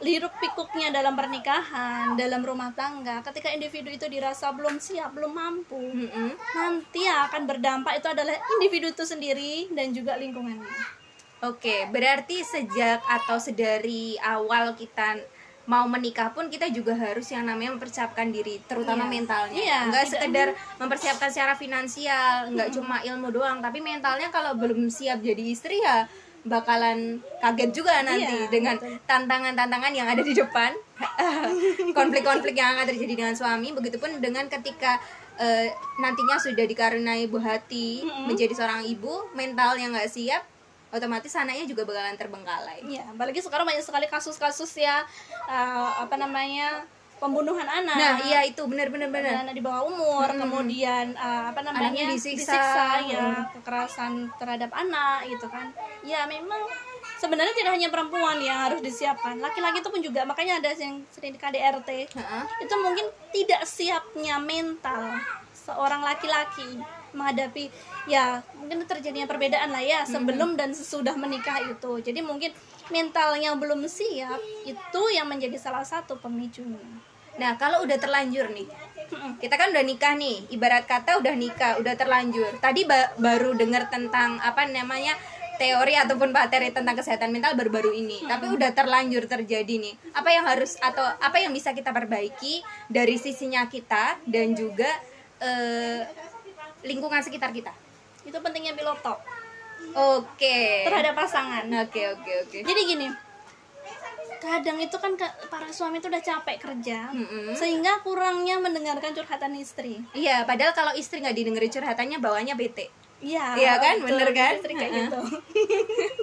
liruk pikuknya dalam pernikahan dalam rumah tangga ketika individu itu dirasa belum siap belum mampu Mm-mm. nanti yang akan berdampak itu adalah individu itu sendiri dan juga lingkungannya Oke, berarti sejak atau sedari awal kita mau menikah pun kita juga harus yang namanya mempersiapkan diri, terutama Iya. mentalnya. Iya, Enggak tidak- sekedar mempersiapkan secara finansial, enggak cuma ilmu doang, tapi mentalnya kalau belum siap jadi istri ya bakalan kaget juga nanti Iya, dengan tantangan-tantangan yang ada di depan, konflik-konflik yang akan terjadi dengan suami, begitupun dengan ketika eh, nantinya sudah dikaruniai buah hati menjadi seorang ibu, mentalnya nggak siap, otomatis anaknya juga bakalan terbengkalai. Iya, apalagi sekarang banyak sekali kasus-kasus ya eh, apa namanya pembunuhan anak. Nah, iya itu benar-benar benar. anak di bawah umur, kemudian eh, apa namanya Anaknya disiksa. ya, kekerasan terhadap anak gitu kan. Ya memang sebenarnya tidak hanya perempuan yang harus disiapkan, laki-laki itu pun juga makanya ada yang sering di KDRT. Heeh. Itu mungkin tidak siapnya mental seorang laki-laki menghadapi ya mungkin terjadinya perbedaan lah ya sebelum dan sesudah menikah itu. Jadi mungkin mentalnya belum siap itu yang menjadi salah satu pemicunya. Nah, kalau udah terlanjur nih. Kita kan udah nikah nih, ibarat kata udah nikah, udah terlanjur. Tadi ba- baru dengar tentang apa namanya teori ataupun materi tentang kesehatan mental baru-baru ini. Tapi udah terlanjur terjadi nih. Apa yang harus atau apa yang bisa kita perbaiki dari sisinya kita dan juga eh, lingkungan sekitar kita. Itu pentingnya pilot talk Oke. terhadap pasangan. Oke, oke, oke. Jadi gini, kadang itu kan ke- para suami itu udah capek kerja, Mm-mm. sehingga kurangnya mendengarkan curhatan istri. Iya, padahal kalau istri nggak didengerin curhatannya bawanya bete. Iya, Iya kan? betul. Bener kan? Istri kayak gitu.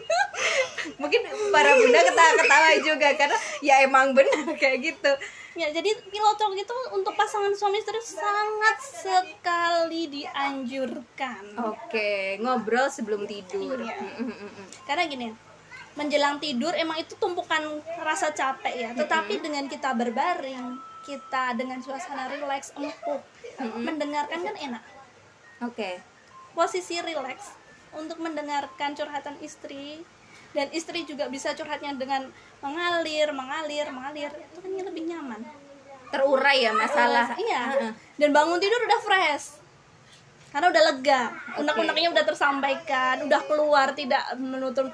Mungkin para bunda ketawa-ketawa juga karena ya emang benar kayak gitu. Ya, jadi pilot talk itu untuk pasangan suami istri sangat sekali dianjurkan. Oke, ngobrol sebelum tidur. Iya. Karena gini, menjelang tidur emang itu tumpukan rasa capek ya. Tetapi dengan kita berbaring, kita dengan suasana rileks, empuk, mendengarkan kan enak. Oke. Posisi rileks untuk mendengarkan curhatan istri dan istri juga bisa curhatnya dengan mengalir, mengalir, mengalir. Itu kan lebih nyaman. Terurai ya masalah. iya. Heeh. Dan bangun tidur udah fresh. Karena udah lega, unek-uneknya udah tersampaikan, udah keluar tidak menutup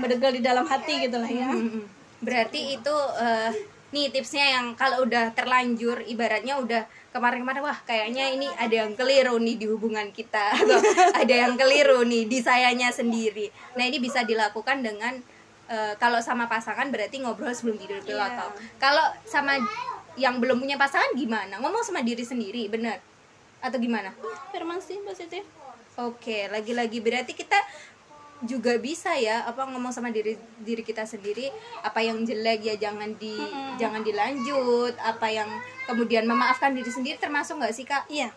mendegel di dalam hati gitu lah ya. Mm, mm. Berarti itu eh, nih tipsnya yang kalau udah terlanjur ibaratnya udah kemarin-kemarin wah kayaknya ini ada yang keliru nih di hubungan kita atau ada yang keliru nih di sayanya sendiri. Nah, ini bisa dilakukan dengan eh, kalau sama pasangan berarti ngobrol sebelum tidur pilot Iya. talk. Kalau sama yang belum punya pasangan gimana? Ngomong sama diri sendiri, bener? Atau gimana? Afirmasi positif. Oke, lagi-lagi berarti kita juga bisa ya apa ngomong sama diri diri kita sendiri apa yang jelek ya jangan di jangan dilanjut apa yang kemudian memaafkan diri sendiri termasuk nggak sih kak Iya.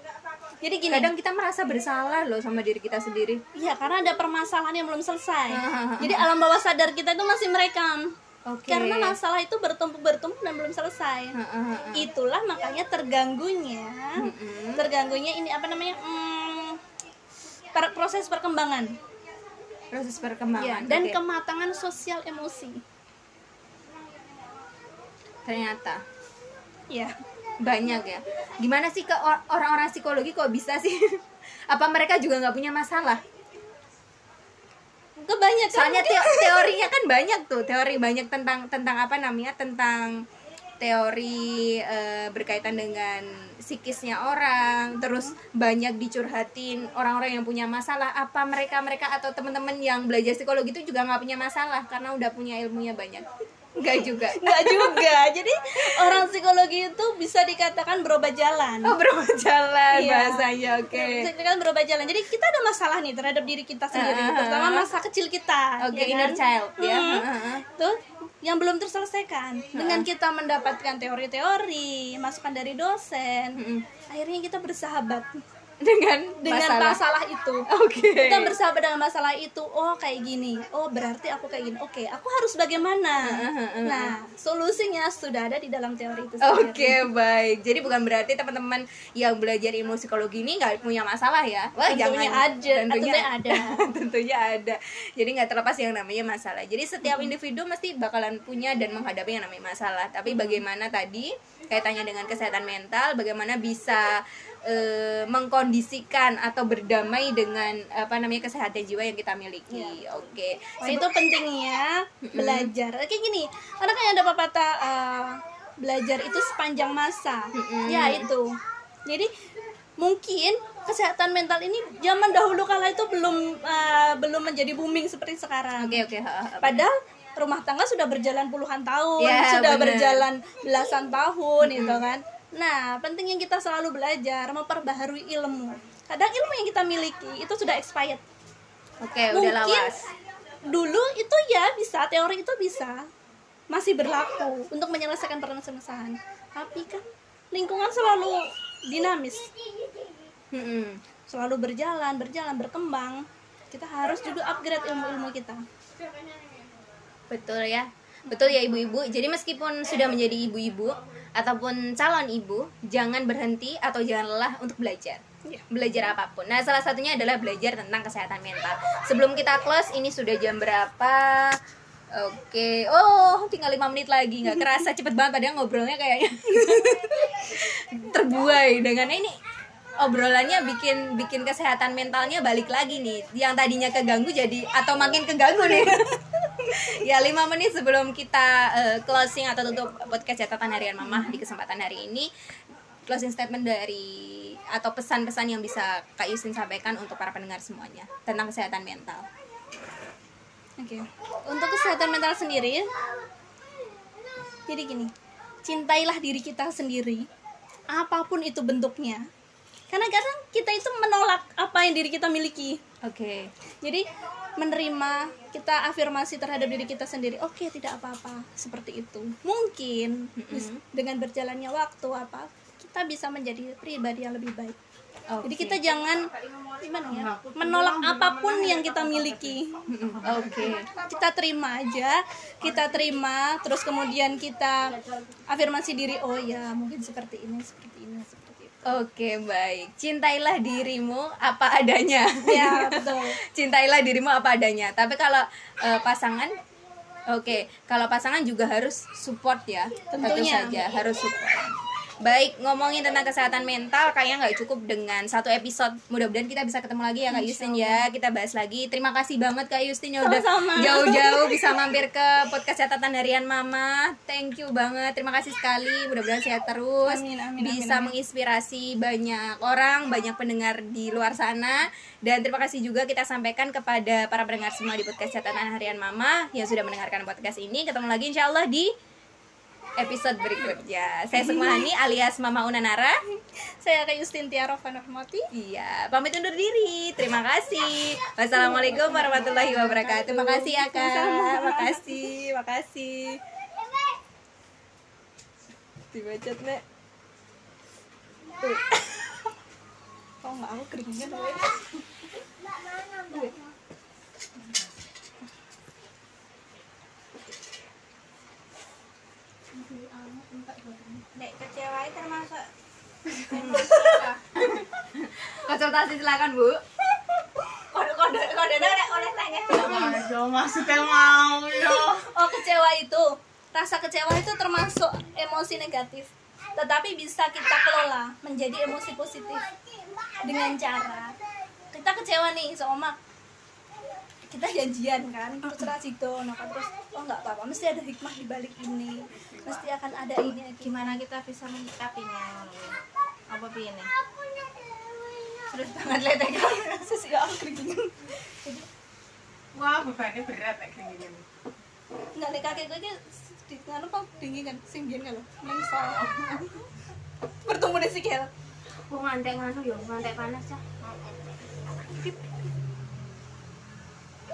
Jadi gini, kadang kita merasa bersalah loh sama diri kita sendiri iya karena ada permasalahan yang belum selesai. Jadi alam bawah sadar kita itu masih merekam. oke Karena masalah itu bertumpuk bertumpuk dan belum selesai. Itulah makanya terganggunya, terganggunya ini apa namanya? Hmm, per- proses perkembangan. Proses Ya, perkembangan dan Oke. kematangan sosial emosi. ternyata. Ya. banyak ya. Gimana sih or- orang-orang psikologi kok bisa sih? Apa mereka juga nggak punya masalah? Kebanyakan soalnya teo- teorinya kan banyak tuh. Teori banyak tentang tentang apa namanya? Tentang teori eh, berkaitan dengan psikisnya orang terus banyak dicurhatin orang-orang yang punya masalah. Apa mereka mereka atau teman-teman yang belajar psikologi itu juga nggak punya masalah karena udah punya ilmunya banyak nggak juga Enggak juga. Jadi orang psikologi itu bisa dikatakan berubah jalan. oh berubah jalan Iya. bahasanya oke Bisa dikatakan berubah jalan. Jadi kita ada masalah nih terhadap diri kita sendiri, Ah, ah, ah. terutama masa kecil kita. oke ya inner kan? child ya Hmm. Ah, ah, ah. Tuh yang belum terselesaikan. Dengan kita mendapatkan teori-teori, masukan dari dosen, Mm-mm. akhirnya kita bersahabat dengan dengan masalah. masalah itu. Oke. Kita bersahabat dengan masalah itu. Oh kayak gini. Oh berarti aku kayak gini. Oke aku harus bagaimana? Nah solusinya sudah ada di dalam teori itu Oke sendiri baik, jadi bukan berarti teman-teman yang belajar ilmu psikologi ini nggak punya masalah ya? Wah Tentunya jangan, ada, tentunya ada. tentunya ada. Jadi nggak terlepas yang namanya masalah. Jadi setiap individu mesti bakalan punya dan menghadapi yang namanya masalah. Tapi bagaimana tadi kaitannya dengan kesehatan mental, bagaimana bisa eh, mengkondisikan atau berdamai dengan apa namanya kesehatan jiwa yang kita miliki. Oke, Nah, itu pentingnya belajar. Kayak gini karena kan ada pepatah eh, belajar itu sepanjang masa. Ya itu. Jadi mungkin kesehatan mental ini zaman dahulu kala itu belum eh, belum menjadi booming seperti sekarang. Oke oke. ha, ha, padahal rumah tangga sudah berjalan puluhan tahun Ya, sudah bener. berjalan belasan tahun gitu kan nah pentingnya kita selalu belajar memperbaharui ilmu kadang ilmu yang kita miliki itu sudah expired Oke, udah mungkin lawas. dulu itu ya bisa teori itu bisa masih berlaku untuk menyelesaikan permasalahan tapi kan lingkungan selalu dinamis Mm-mm. selalu berjalan berjalan berkembang kita harus juga upgrade ilmu-ilmu kita Betul ya. Betul ya ibu-ibu. Jadi meskipun sudah menjadi ibu-ibu ataupun calon ibu, jangan berhenti atau jangan lelah untuk belajar. Iya. Belajar apa pun. Nah, salah satunya adalah belajar tentang kesehatan mental. Sebelum kita close, ini sudah jam berapa? Oke, oh tinggal lima menit lagi nggak kerasa cepet banget padahal ngobrolnya kayaknya terbuai dengan ini obrolannya bikin bikin kesehatan mentalnya balik lagi nih yang tadinya keganggu jadi atau makin keganggu nih ya lima menit sebelum kita eh, closing atau tutup podcast catatan harian mama di kesempatan hari ini closing statement dari atau pesan-pesan yang bisa kak Yusin sampaikan untuk para pendengar semuanya tentang kesehatan mental Oke. Untuk kesehatan mental sendiri, jadi gini, cintailah diri kita sendiri, apa pun itu bentuknya. Karena kadang kita itu menolak apa yang diri kita miliki. oke Jadi menerima kita afirmasi terhadap diri kita sendiri. Oke, tidak apa-apa seperti itu. Mungkin bis- dengan berjalannya waktu apa kita bisa menjadi pribadi yang lebih baik. Jadi Oke. kita jangan gimana ya? Menolak apa pun yang kita miliki. oke Kita terima aja, kita terima, terus kemudian kita afirmasi diri, oh ya, mungkin seperti ini, seperti ini, seperti. Oke baik, cintailah dirimu apa adanya. Ya, betul. cintailah dirimu apa adanya. Tapi kalau eh, pasangan, oke, kalau pasangan juga harus support ya. Tentu Tentunya. saja harus support. Baik, ngomongin tentang kesehatan mental kayaknya nggak cukup dengan satu episode. Mudah-mudahan kita bisa ketemu lagi ya Kak Yustin ya. Kita bahas lagi. Terima kasih banget Kak Yustin yang udah jauh-jauh bisa mampir ke podcast catatan harian Mama. Thank you banget. Terima kasih sekali. Mudah-mudahan sehat terus. Amin, amin, bisa amin, amin. menginspirasi banyak orang, banyak pendengar di luar sana. Dan terima kasih juga kita sampaikan kepada para pendengar semua di podcast catatan harian Mama yang sudah mendengarkan podcast ini. Ketemu lagi insya Allah di episode berikutnya. Saya Sukmahani alias Mama Unanara. Saya Kak Yustin Tiara Vanurmati. Iya, pamit undur diri. Terima kasih. Wassalamualaikum warahmatullahi wabarakatuh. Makasih ya kak. Makasih, makasih. Dibacot nek. Oh nggak aku keringet. Nek kecewa itu termasuk Konsultasi silakan bu. kode kode kode nek oleh tanya. Aduh, maksudnya mau yo. Oh kecewa itu rasa kecewa itu termasuk emosi negatif, tetapi bisa kita kelola menjadi emosi positif dengan cara kita kecewa nih sama kita janjian kan terus rasido nah terus oh nggak apa-apa mesti ada hikmah di balik ini mesti akan ada ini Gimana kita bisa menyikapinya? Apa nih? terus tangan letek sesi aku keringan Wah, bebannya berat kayak gini. nggak nih kakek gue di nganu apa dingin kan sing biyen kalau mengsal bertemu dengan sikil Aku ngantek nganu yo, ngantek panas ya.